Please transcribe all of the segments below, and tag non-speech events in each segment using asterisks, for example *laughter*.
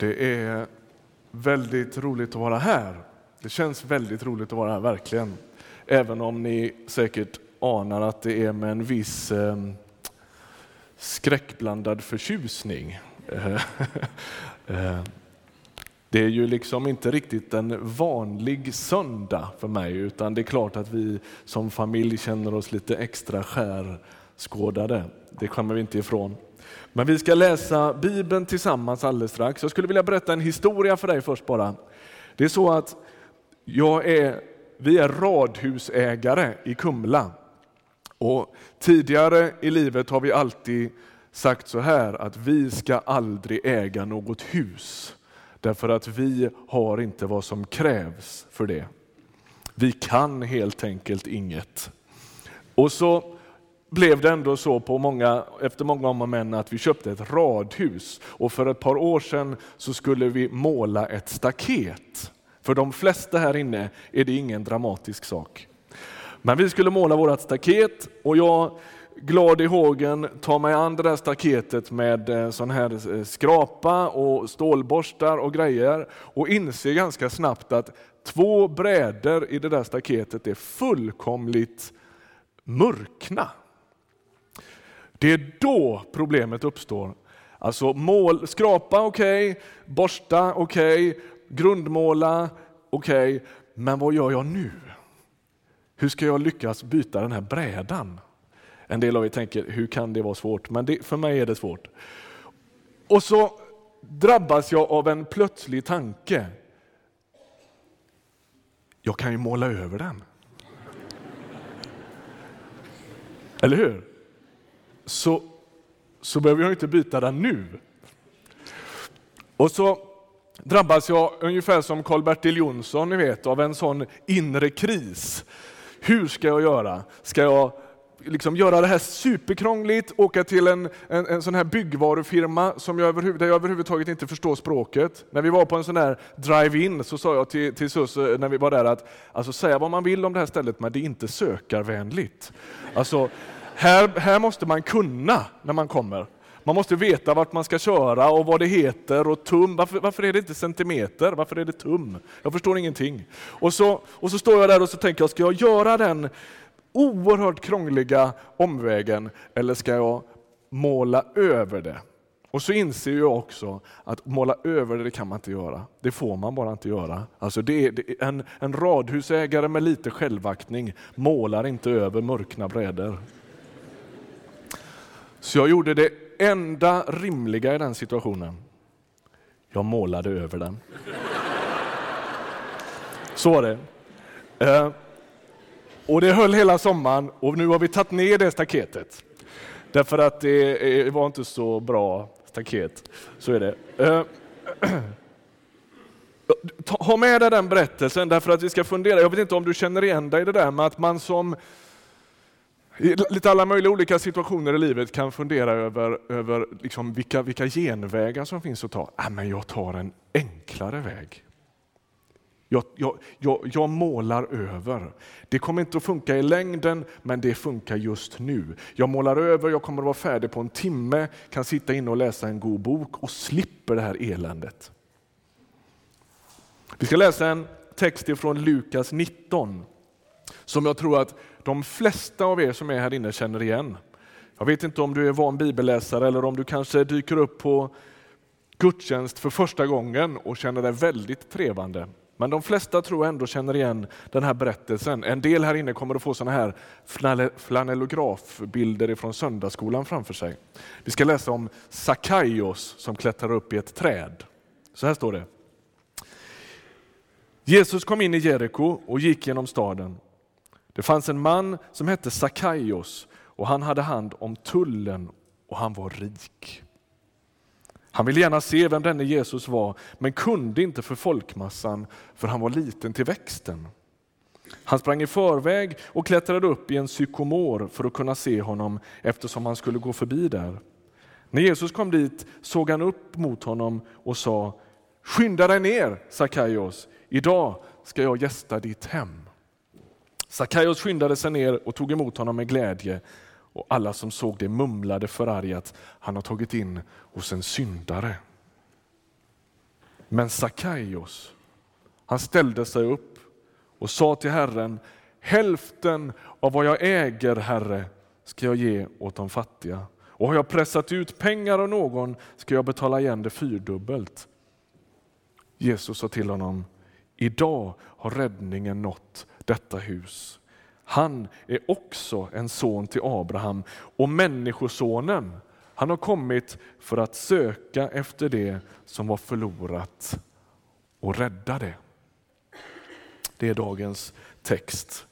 Det är väldigt roligt att vara här. Det känns väldigt roligt att vara här, verkligen. Även om ni säkert anar att det är med en viss eh, skräckblandad förtjusning. *laughs* Ehm, det är ju liksom inte riktigt en vanlig söndag för mig, utan det är klart att vi som familj känner oss lite extra skärskådade. Det kommer vi inte ifrån. Men vi ska läsa Bibeln tillsammans alldeles strax. Jag skulle vilja berätta en historia för dig först bara. Det är så att jag är, vi är radhusägare i Kumla. Och tidigare i livet har vi alltid sagt så här att vi ska aldrig äga något hus. Därför att vi har inte vad som krävs för det. Vi kan helt enkelt inget. Och så blev det ändå så på många, efter många om och men att vi köpte ett radhus. Och för ett par år sedan så skulle vi måla ett staket. För de flesta här inne är det ingen dramatisk sak. Men vi skulle måla vårt staket och jag glad i hågen tar mig an det där staketet med eh, sån här eh, skrapa och stålborstar och grejer och inser ganska snabbt att två brädor i det där staketet är fullkomligt mörkna. Det är då problemet uppstår. Alltså mål, skrapa okej, okay, borsta okej, okay, grundmåla okej, okay, men vad gör jag nu? Hur ska jag lyckas byta den här brädan? En del av er tänker, hur kan det vara svårt? Men det, för mig är det svårt. Och så drabbas jag av en plötslig tanke. Jag kan ju måla över den. Eller hur? Så, så behöver jag inte byta den nu. Och så drabbas jag ungefär som Karl-Bertil Jonsson, ni vet, av en sån inre kris. Hur ska jag göra? Ska jag liksom göra det här superkrångligt, åka till en, en, en sån här byggvarufirma som jag överhuvud, där jag överhuvudtaget inte förstår språket. När vi var på en sån här drive-in så sa jag till, till Sus när vi var där att alltså, säga vad man vill om det här stället men det är inte sökarvänligt. Alltså, här, här måste man kunna när man kommer. Man måste veta vart man ska köra och vad det heter och tum. Varför, varför, är det inte centimeter? Varför är det tum? Jag förstår ingenting. Och så, och så står jag där och så tänker jag, ska jag göra den oerhört krångliga omvägen eller ska jag måla över det? Och så inser jag också att måla över det, det kan man inte göra. Det får man bara inte göra. Alltså det är, det är en, en radhusägare med lite självaktning målar inte över mörkna brädor. Så jag gjorde det enda rimliga i den situationen. Jag målade över den. Så var det. Eh, och det höll hela sommaren och nu har vi tagit ner det staketet. Därför att det var inte så bra staket. Så är det. Eh, *clears throat* ha med dig den berättelsen därför att vi ska fundera. Jag vet inte om du känner igen dig i det där med att man som lite alla möjliga olika situationer i livet kan fundera över, över liksom vilka, vilka genvägar som finns att ta. Ah, men jag tar en enklare väg. Jag, jag, jag, jag, målar över. Det kommer inte att funka i längden, men det funkar just nu. Jag målar över, jag kommer att vara färdig på en timme, kan sitta inne och läsa en god bok och slipper det här eländet. Vi ska läsa en text ifrån Lukas 19 som jag tror att de flesta av er som är här inne känner igen. Jag vet inte om du är van bibelläsare eller om du kanske dyker upp på gudstjänst för första gången och känner dig väldigt trevande. Men de flesta tror jag ändå känner igen den här berättelsen. En del här inne kommer att få såna här flanellografbilder från söndagsskolan framför sig. Vi ska läsa om Sakaios som klättrar upp i ett träd. Så här står det. Jesus kom in i Jeriko och gick genom staden. Det fanns en man som hette Sakaios och han hade hand om tullen och han var rik. Han ville gärna se vem denne Jesus var, men kunde inte för folkmassan, för han var liten till växten. Han sprang i förväg och klättrade upp i en sykomor för att kunna se honom eftersom han skulle gå förbi där. När Jesus kom dit såg han upp mot honom och sa Skynda dig ner, Sakaios, idag ska jag gästa ditt hem. Sakaios skyndade sig ner och tog emot honom med glädje och alla som såg det mumlade förargat, han har tagit in hos en syndare. Men Sakaios, han ställde sig upp och sa till Herren, hälften av vad jag äger, Herre, ska jag ge åt de fattiga. Och har jag pressat ut pengar av någon ska jag betala igen det fyrdubbelt. Jesus sa till honom, idag har räddningen nått detta hus. Han är också en son till Abraham och Människosonen, han har kommit för att söka efter det som var förlorat och rädda det. Det är dagens text.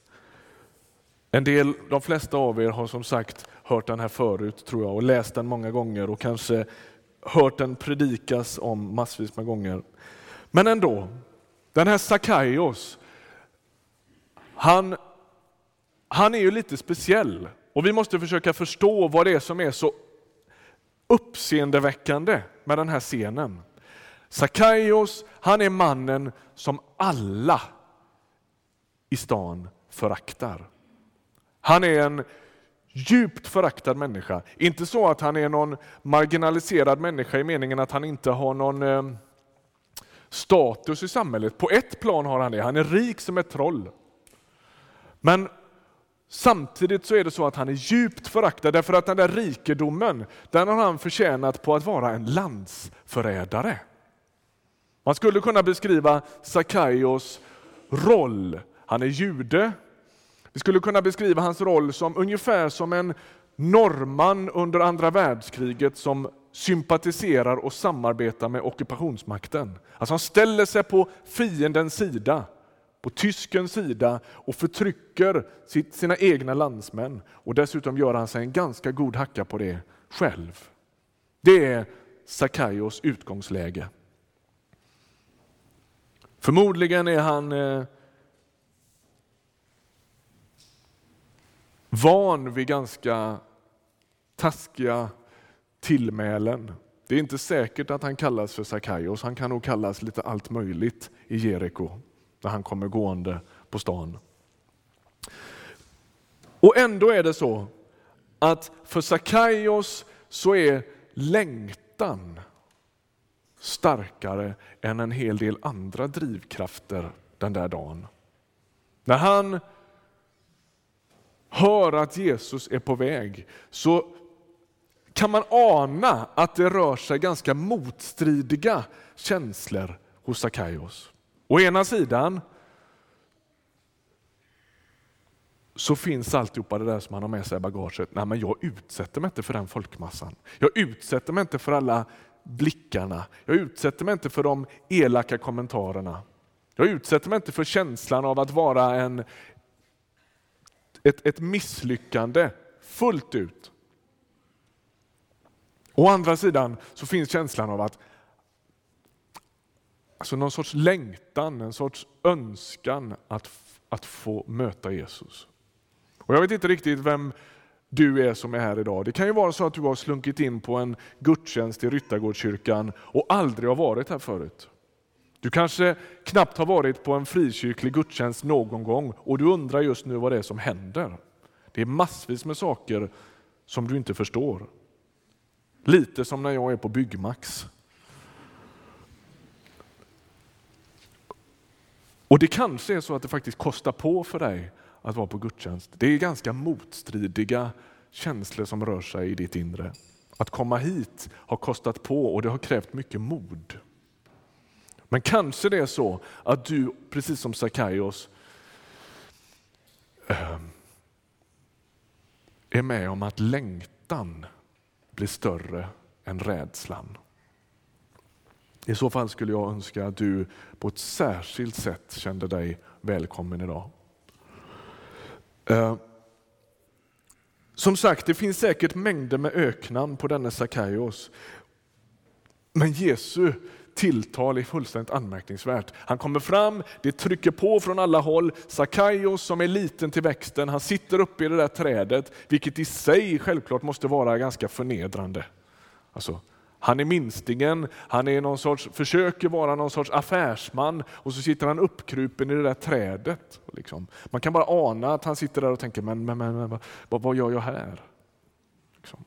En del, de flesta av er har som sagt hört den här förut tror jag och läst den många gånger och kanske hört den predikas om massvis med gånger. Men ändå, den här Sakaios, han, han är ju lite speciell och vi måste försöka förstå vad det är som är så uppseendeväckande med den här scenen. Sakaios, han är mannen som alla i stan föraktar. Han är en djupt föraktad människa. Inte så att han är någon marginaliserad människa i meningen att han inte har någon eh, status i samhället. På ett plan har han det, han är rik som ett troll. Men samtidigt så är det så att han är djupt föraktad därför att den där rikedomen, den har han förtjänat på att vara en landsförrädare. Man skulle kunna beskriva Sakaios roll. Han är jude, vi skulle kunna beskriva hans roll som ungefär som en norrman under andra världskriget som sympatiserar och samarbetar med ockupationsmakten. Alltså han ställer sig på fiendens sida, på tyskens sida och förtrycker sina egna landsmän. Och dessutom gör han sig en ganska god hacka på det själv. Det är Sakaios utgångsläge. Förmodligen är han eh, van vid ganska taskiga tillmälen. Det är inte säkert att han kallas för Sakaios, han kan nog kallas lite allt möjligt i Jeriko när han kommer gående på stan. Och ändå är det så att för Sakaios så är längtan starkare än en hel del andra drivkrafter den där dagen. När han hör att Jesus är på väg så kan man ana att det rör sig ganska motstridiga känslor hos Sackaios. Å ena sidan så finns alltihopa det där som han har med sig i bagaget. Nej, men jag utsätter mig inte för den folkmassan. Jag utsätter mig inte för alla blickarna. Jag utsätter mig inte för de elaka kommentarerna. Jag utsätter mig inte för känslan av att vara en, ett, ett misslyckande fullt ut. Å andra sidan så finns känslan av att alltså någon sorts längtan, en sorts önskan att, att få möta Jesus. Och Jag vet inte riktigt vem du är som är här idag. Det kan ju vara så att du har slunkit in på en gudstjänst i Ryttargårdskyrkan och aldrig har varit här förut. Du kanske knappt har varit på en frikyrklig gudstjänst någon gång och du undrar just nu vad det är som händer. Det är massvis med saker som du inte förstår. Lite som när jag är på Byggmax. Och det kanske är så att det faktiskt kostar på för dig att vara på gudstjänst. Det är ganska motstridiga känslor som rör sig i ditt inre. Att komma hit har kostat på och det har krävt mycket mod. Men kanske det är så att du, precis som Sakaios, ehm, är med om att längtan blir större än rädslan. I så fall skulle jag önska att du på ett särskilt sätt kände dig välkommen idag. Eh, som sagt, det finns säkert mängder med öknamn på denne Sackaios. Men Jesu tilltal är fullständigt anmärkningsvärt. Han kommer fram, det trycker på från alla håll. Sackaios som är liten till växten, han sitter uppe i det där trädet, vilket i sig självklart måste vara ganska förnedrande. Alltså, han är minstingen, han är någon sorts, försöker vara någon sorts affärsman och så sitter han uppkrupen i det där trädet. Liksom. Man kan bara ana att han sitter där och tänker, men, men, men vad, vad gör jag här? Liksom.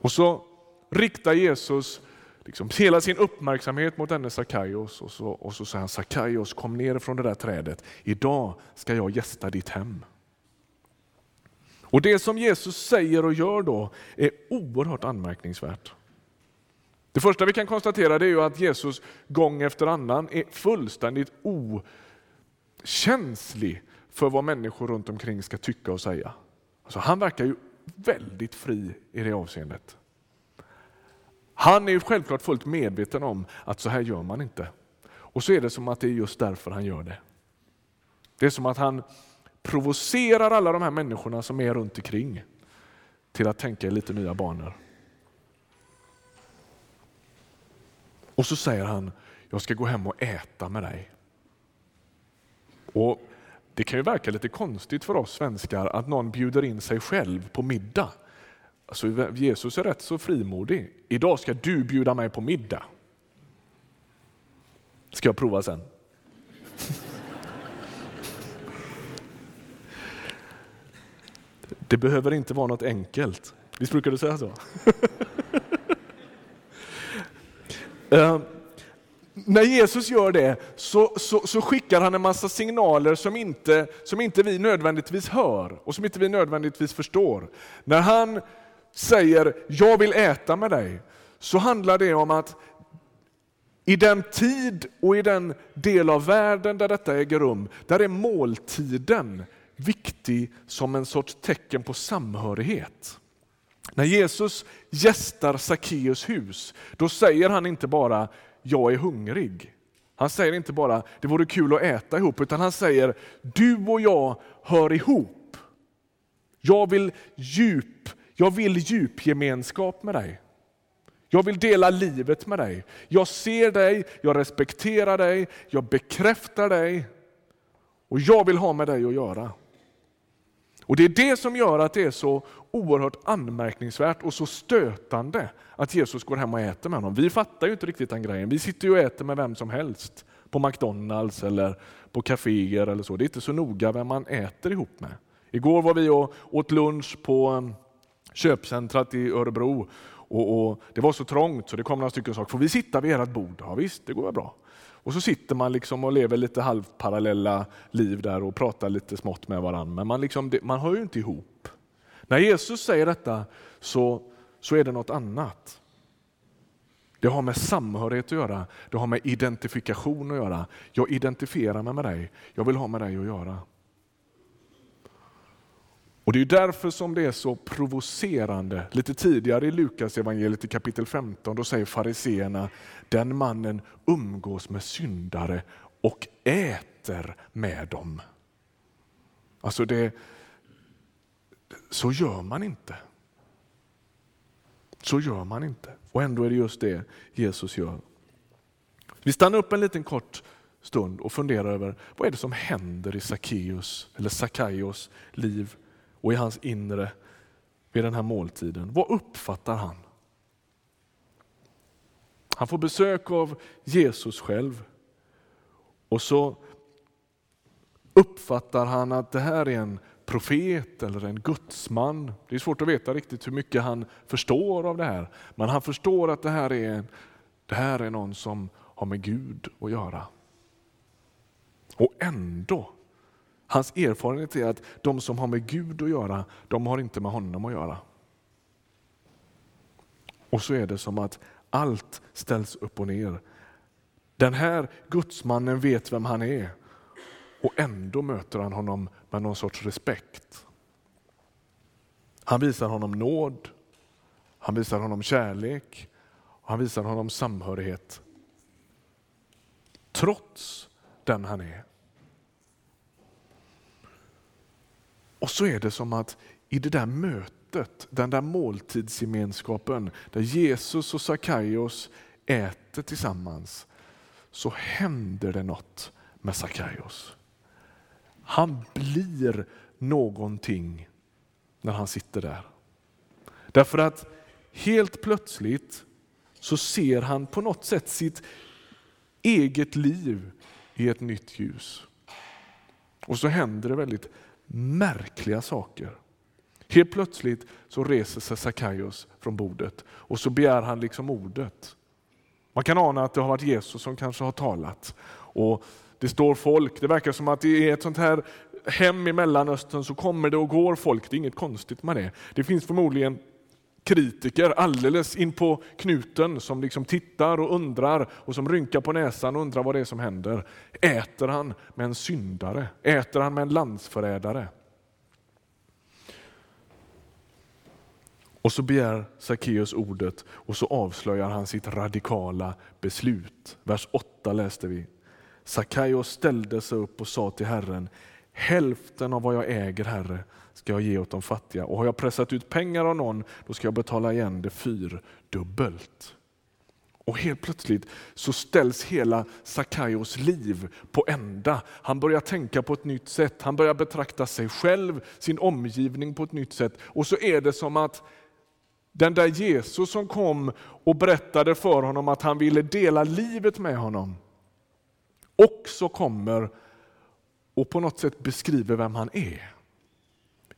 Och så riktar Jesus liksom hela sin uppmärksamhet mot denne Sackaios och så, och så säger han Sackaios kom ner från det där trädet. Idag ska jag gästa ditt hem. Och Det som Jesus säger och gör då är oerhört anmärkningsvärt. Det första vi kan konstatera är ju att Jesus gång efter annan är fullständigt okänslig för vad människor runt omkring ska tycka och säga. Alltså han verkar ju väldigt fri i det avseendet. Han är ju självklart fullt medveten om att så här gör man inte. Och så är det som att det är just därför han gör det. Det är som att han provocerar alla de här människorna som är runt omkring till att tänka i lite nya banor. Och så säger han, jag ska gå hem och äta med dig. Och Det kan ju verka lite konstigt för oss svenskar att någon bjuder in sig själv på middag. Alltså, Jesus är rätt så frimodig. Idag ska du bjuda mig på middag. Ska jag prova sen. Det behöver inte vara något enkelt. Visst brukar du säga så? uh, *laughs* när Jesus gör det så, så, så, skickar han en massa signaler som inte, som inte vi nödvändigtvis hör och som inte vi nödvändigtvis förstår. När han säger jag vill äta med dig så handlar det om att i den tid och i den del av världen där detta äger rum, där är måltiden viktig som en sorts tecken på samhörighet. När Jesus gästar Sackeus hus, då säger han inte bara jag är hungrig. Han säger inte bara det vore kul att äta ihop, utan han säger du och jag hör ihop. Jag vill djup, jag vill djupgemenskap med dig. Jag vill dela livet med dig. Jag ser dig, jag respekterar dig, jag bekräftar dig och jag vill ha med dig att göra. Och Det är det som gör att det är så oerhört anmärkningsvärt och så stötande att Jesus går hem och äter med honom. Vi fattar ju inte riktigt den grejen. Vi sitter ju och äter med vem som helst på McDonalds eller på kaféer eller så. Det är inte så noga vem man äter ihop med. Igår var vi och åt lunch på um, köpcentrat i Örebro och, och, det var så trångt så det kom några stycken och sa, får vi sitta vid ert bord? Ja visst, det går väl bra. Och så sitter man liksom och lever lite halvparallella liv där och pratar lite smått med varandra. Men man, liksom, man hör ju inte ihop. När Jesus säger detta så, så är det något annat. Det har med samhörighet att göra, det har med identifikation att göra. Jag identifierar mig med dig, jag vill ha med dig att göra. Och Det är därför som det är så provocerande. Lite tidigare i Lukas evangeliet i kapitel 15 då säger fariseerna den mannen umgås med syndare och äter med dem. Alltså det, så gör man inte. Så gör man inte. Och ändå är det just det Jesus gör. Vi stannar upp en liten kort stund och funderar över vad är det som händer i Sackeus, eller Sackaios liv och i hans inre vid den här måltiden. Vad uppfattar han? Han får besök av Jesus själv och så uppfattar han att det här är en profet eller en gudsman. Det är svårt att veta riktigt hur mycket han förstår av det här. Men han förstår att det här är, det här är någon som har med Gud att göra. Och ändå Hans erfarenhet är att de som har med Gud att göra, de har inte med honom att göra. Och så är det som att allt ställs upp och ner. Den här gudsmannen vet vem han är och ändå möter han honom med någon sorts respekt. Han visar honom nåd, han visar honom kärlek och han visar honom samhörighet. Trots den han är. Och så är det som att i det där mötet, den där måltidsgemenskapen där Jesus och Sackaios äter tillsammans så händer det något med Sackaios. Han blir någonting när han sitter där. Därför att helt plötsligt så ser han på något sätt sitt eget liv i ett nytt ljus. Och så händer det väldigt märkliga saker. Helt plötsligt så reser sig Sackaios från bordet och så begär han liksom ordet. Man kan ana att det har varit Jesus som kanske har talat. Och det står folk, det verkar som att det är ett sånt här hem i Mellanöstern så kommer det och går folk, det är inget konstigt med det. Det finns förmodligen kritiker alldeles in på knuten som liksom tittar och undrar och som rynkar på näsan och undrar vad det är som händer. Äter han med en syndare? Äter han med en landsförrädare? Och så begär Sackeus ordet och så avslöjar han sitt radikala beslut. Vers 8 läste vi. Sackeus ställde sig upp och sa till Herren, hälften av vad jag äger, Herre, ska jag ge åt de fattiga. Och har jag pressat ut pengar av någon, då ska jag betala igen det fyrdubbelt. Och helt plötsligt så ställs hela Sakaios liv på ända. Han börjar tänka på ett nytt sätt, han börjar betrakta sig själv, sin omgivning på ett nytt sätt. Och så är det som att den där Jesus som kom och berättade för honom att han ville dela livet med honom, också kommer och på något sätt beskriver vem han är.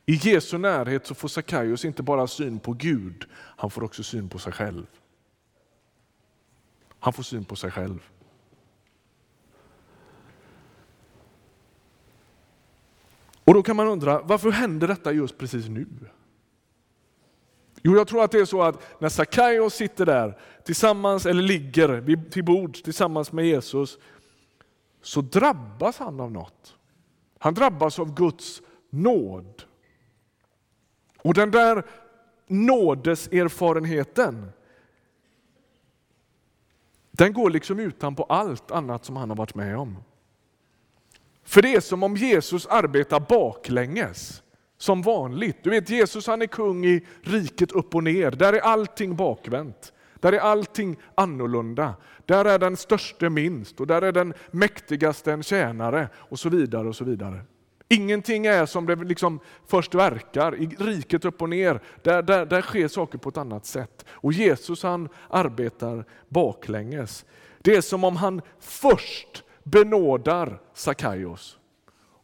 I Jesu närhet så får Sackaios inte bara syn på Gud, han får också syn på sig själv. Han får syn på sig själv. Och då kan man undra, varför händer detta just precis nu? Jo, jag tror att det är så att när Sackaios sitter där tillsammans, eller ligger till bords tillsammans med Jesus, så drabbas han av något. Han drabbas av Guds nåd. Och den där nådeserfarenheten, den går liksom utan på allt annat som han har varit med om. För det är som om Jesus arbetar baklänges, som vanligt. Du vet Jesus han är kung i riket upp och ner, där är allting bakvänt. Där är allting annorlunda. Där är den störste minst och där är den mäktigaste en tjänare och så vidare. och så vidare. Ingenting är som det liksom först verkar. I riket upp och ner, där, där, där sker saker på ett annat sätt. Och Jesus han arbetar baklänges. Det är som om han först benådar Sakaios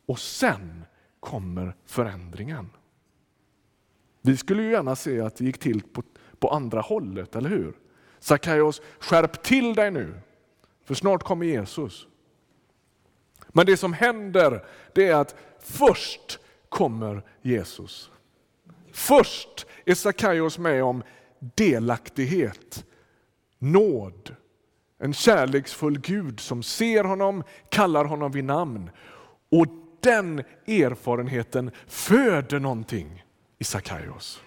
och sen kommer förändringen. Vi skulle ju gärna se att det gick till på, på andra hållet, eller hur? Sackaios, skärp till dig nu, för snart kommer Jesus. Men det som händer det är att först kommer Jesus. Först är Sackaios med om delaktighet, nåd, en kärleksfull Gud som ser honom, kallar honom vid namn. Och den erfarenheten föder någonting i Sackaios.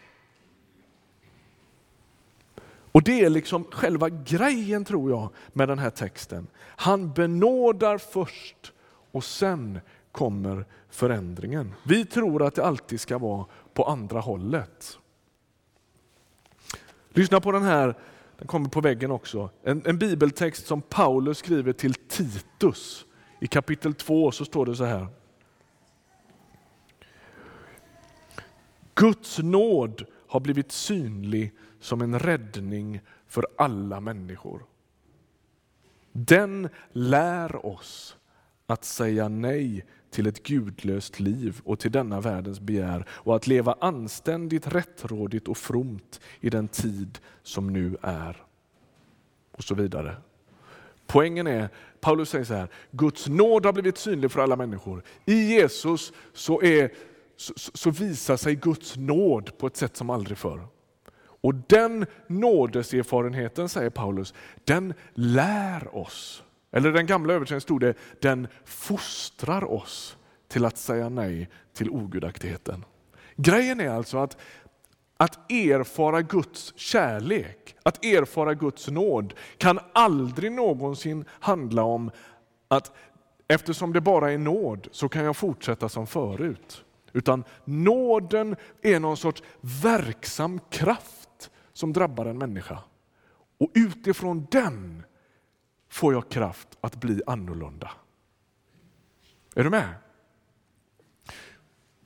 Och det är liksom själva grejen tror jag med den här texten. Han benådar först och sen kommer förändringen. Vi tror att det alltid ska vara på andra hållet. Lyssna på den här, den kommer på väggen också. En, en bibeltext som Paulus skriver till Titus. I kapitel 2 så står det så här. Guds nåd har blivit synlig som en räddning för alla människor. Den lär oss att säga nej till ett gudlöst liv och till denna världens begär och att leva anständigt, rättrådigt och fromt i den tid som nu är. Och så vidare. Poängen är, Paulus säger så här, Guds nåd har blivit synlig för alla människor. I Jesus så, är, så, så visar sig Guds nåd på ett sätt som aldrig förr. Och den nådeserfarenheten, säger Paulus, den lär oss. Eller i den gamla översättningen stod det, den fostrar oss till att säga nej till ogudaktigheten. Grejen är alltså att, att erfara Guds kärlek, att erfara Guds nåd kan aldrig någonsin handla om att eftersom det bara är nåd så kan jag fortsätta som förut. Utan nåden är någon sorts verksam kraft som drabbar en människa. Och utifrån den får jag kraft att bli annorlunda. Är du med?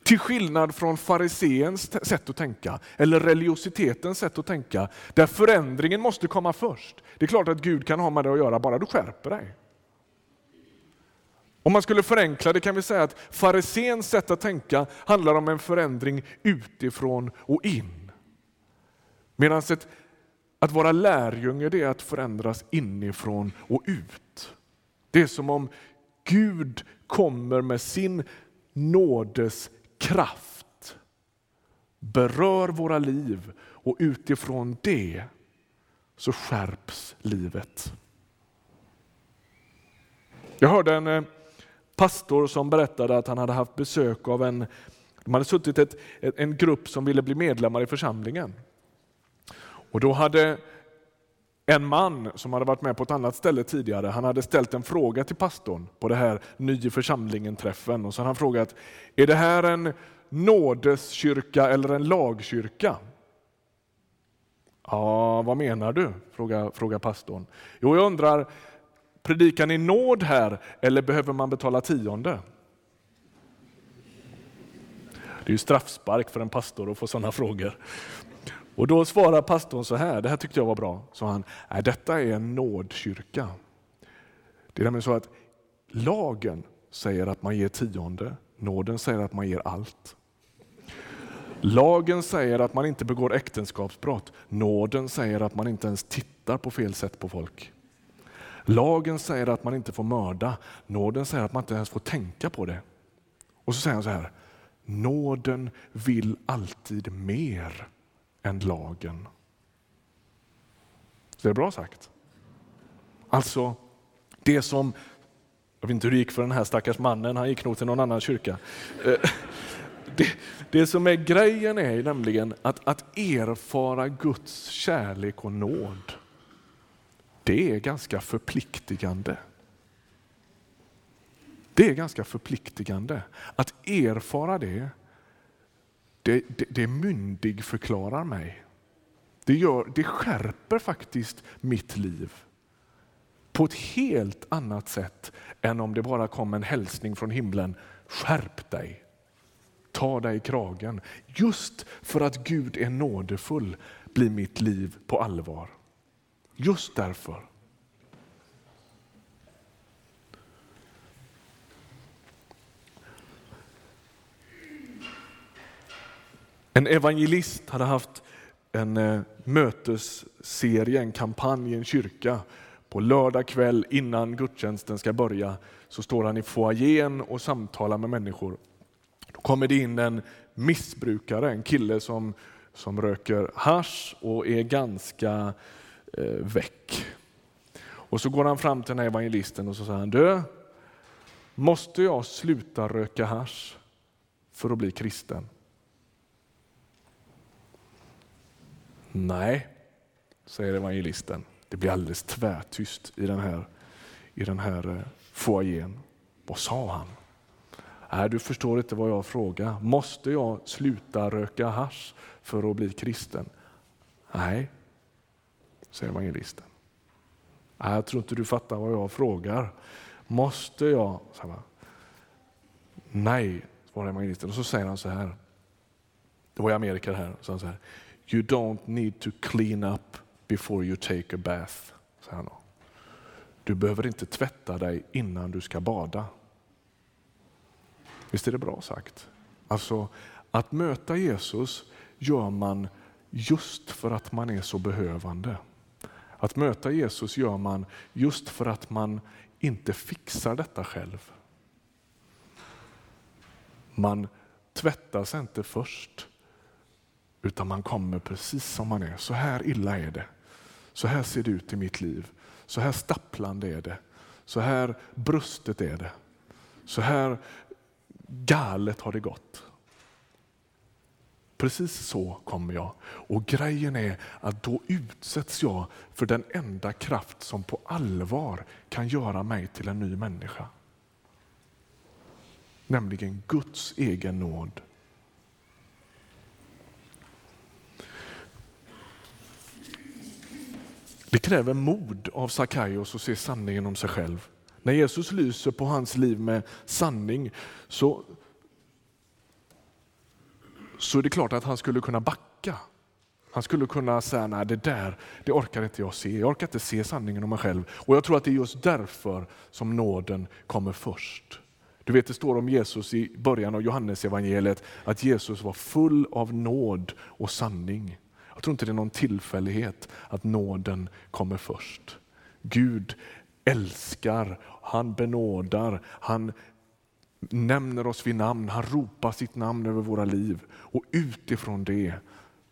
Till skillnad från fariseens sätt att tänka, eller religiositetens sätt att tänka, där förändringen måste komma först. Det är klart att Gud kan ha med det att göra, bara du skärper dig. Om man skulle förenkla det kan vi säga att farisens sätt att tänka handlar om en förändring utifrån och in. Medan ett Att vara lärjunge det är att förändras inifrån och ut. Det är som om Gud kommer med sin nådes kraft, berör våra liv och utifrån det så skärps livet. Jag hörde en eh, pastor som berättade att han hade haft besök av en, de hade suttit ett, en grupp som ville bli medlemmar i församlingen. Och då hade en man som hade varit med på ett annat ställe tidigare, han hade ställt en fråga till pastorn på det här nya församlingen-träffen. Och så hade han frågat, är det här en nådeskyrka eller en lagkyrka? Ja, vad menar du? frågar, fråga pastorn. Jo, jag undrar, predikar ni nåd här eller behöver man betala tionde? Det är ju straffspark för en pastor att få sådana frågor. Och då svarar pastorn så här, det här tyckte jag var bra, sa han, Nej, detta är en nådkyrka. Det är nämligen så att lagen säger att man ger tionde, nåden säger att man ger allt. Lagen säger att man inte begår äktenskapsbrott, nåden säger att man inte ens tittar på fel sätt på folk. Lagen säger att man inte får mörda, nåden säger att man inte ens får tänka på det. Och så säger han så här, nåden vill alltid mer än lagen. Så det är bra sagt. Alltså, det som, jag vet inte hur det gick för den här stackars mannen, han gick nog till någon annan kyrka. Eh, det, det som är grejen är nämligen att, att erfara Guds kärlek och nåd. Det är ganska förpliktigande. Det är ganska förpliktigande. Att erfara det det, det, det myndig förklarar mig. Det, gör, det skärper faktiskt mitt liv på ett helt annat sätt än om det bara kom en hälsning från himlen. Skärp dig, ta dig i kragen. Just för att Gud är nådefull blir mitt liv på allvar. Just därför. En evangelist hade haft en eh, mötesserie, en kampanj i en kyrka. På lördag kväll innan gudstjänsten ska börja så står han i foajén och samtalar med människor. Då kommer det in en missbrukare, en kille som, som röker hash och är ganska eh, Eh, väck. Och så går han fram till den här evangelisten och så säger han, du, måste jag sluta röka hash för att bli kristen? Nej, säger evangelisten. Det blir alldeles tvärtyst i den här, i den här eh, foajén. Vad sa han? Nej, du förstår inte vad jag frågar. Måste jag sluta röka hash för att bli kristen? Nej, säger evangelisten. Nej, jag tror inte du fattar vad jag frågar. Måste jag? Nej, svarar evangelisten. Och så säger han så här. Det var i Amerika det här. Så så här. You don't need to clean up before you take a bath, säger han. Du behöver inte tvätta dig innan du ska bada. Visst är det bra sagt? Alltså, att möta Jesus gör man just för att man är så behövande. Att möta Jesus gör man just för att man inte fixar detta själv. Man tvättar sig inte först utan man kommer precis som man är. Så här illa är det. Så här ser det ut i mitt liv. Så här stapplande är det. Så här brustet är det. Så här galet har det gått. Precis så kommer jag. Och grejen är att då utsätts jag för den enda kraft som på allvar kan göra mig till en ny människa. Nämligen Guds egen nåd Det kräver mod av Sackaios att se sanningen om sig själv. När Jesus lyser på hans liv med sanning så, så är det klart att han skulle kunna backa. Han skulle kunna säga, nej det där det orkar inte jag se. Jag orkar inte se sanningen om mig själv. Och jag tror att det är just därför som nåden kommer först. Du vet, det står om Jesus i början av Johannes evangeliet att Jesus var full av nåd och sanning. Jag tror inte det är någon tillfällighet att nåden kommer först. Gud älskar, han benådar, han nämner oss vid namn, han ropar sitt namn över våra liv. Och utifrån det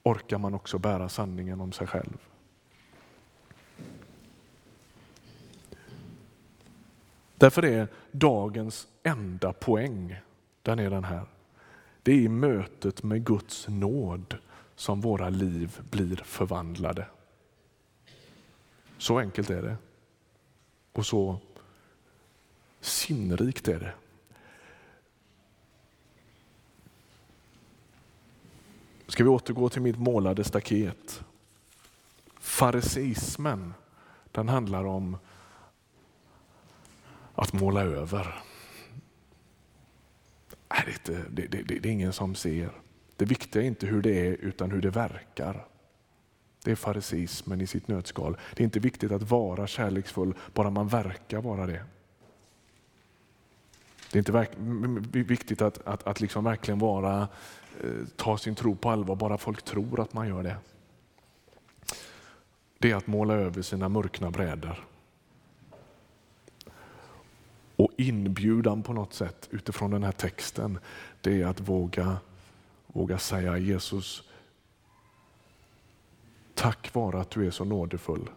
orkar man också bära sanningen om sig själv. Därför är dagens enda poäng, den är den här. Det är i mötet med Guds nåd som våra liv blir förvandlade. Så enkelt är det. Och så sinnrikt är det. Ska vi återgå till mitt målade staket? Fariseismen, den handlar om att måla över. Det, det, det, det är ingen som ser. Det viktiga är inte hur det är utan hur det verkar. Det är fariseismen i sitt nötskal. Det är inte viktigt att vara kärleksfull, bara man verkar vara det. Det är inte viktigt att, att, att liksom verkligen vara, eh, ta sin tro på allvar, bara folk tror att man gör det. Det är att måla över sina mörkna brädor. Och inbjudan på något sätt utifrån den här texten, det är att våga, våga säga Jesus, tack vare att du är så nådefull,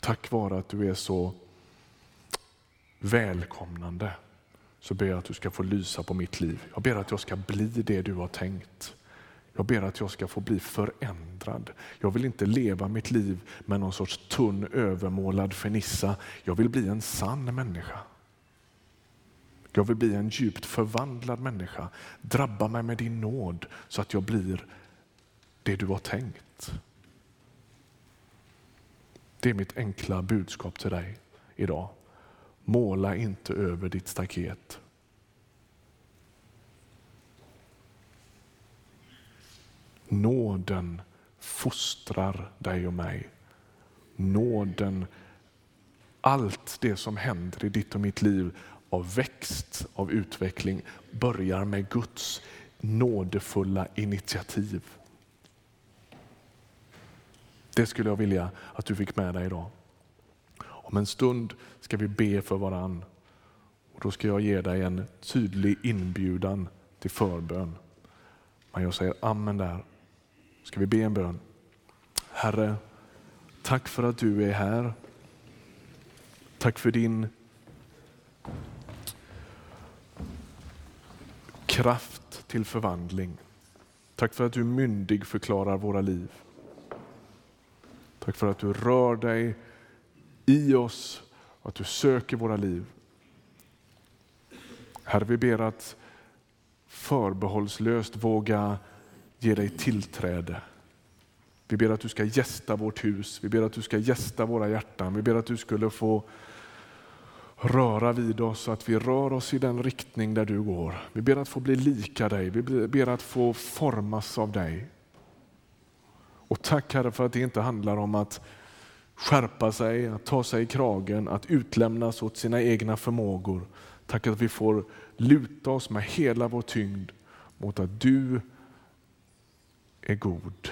tack vare att du är så välkomnande, så ber jag att du ska få lysa på mitt liv. Jag ber att jag ska bli det du har tänkt. Jag ber att jag ska få bli förändrad. Jag vill inte leva mitt liv med någon sorts tunn övermålad fernissa. Jag vill bli en sann människa. Jag vill bli en djupt förvandlad människa. Drabba mig med din nåd så att jag blir det du har tänkt. Det är mitt enkla budskap till dig idag. Måla inte över ditt staket. Nåden fostrar dig och mig. Nåden, allt det som händer i ditt och mitt liv av växt, av utveckling börjar med Guds nådefulla initiativ. Det skulle jag vilja att du fick med dig idag. Om en stund ska vi be för varann. Och då ska jag ge dig en tydlig inbjudan till förbön. Men jag säger amen där. Ska vi be en bön? Herre, tack för att du är här. Tack för din kraft till förvandling. Tack för att du myndig förklarar våra liv. Tack för att du rör dig i oss och att du söker våra liv. Herre, vi ber att förbehållslöst våga ge dig tillträde. Vi ber att du ska gästa vårt hus, vi ber att du ska gästa våra hjärtan. Vi ber att du skulle få röra vid oss så att vi rör oss i den riktning där du går. Vi ber att få bli lika dig, vi ber att få formas av dig. Och tack Herre för att det inte handlar om att skärpa sig, att ta sig i kragen, att utlämnas åt sina egna förmågor. Tack att vi får luta oss med hela vår tyngd mot att du är god.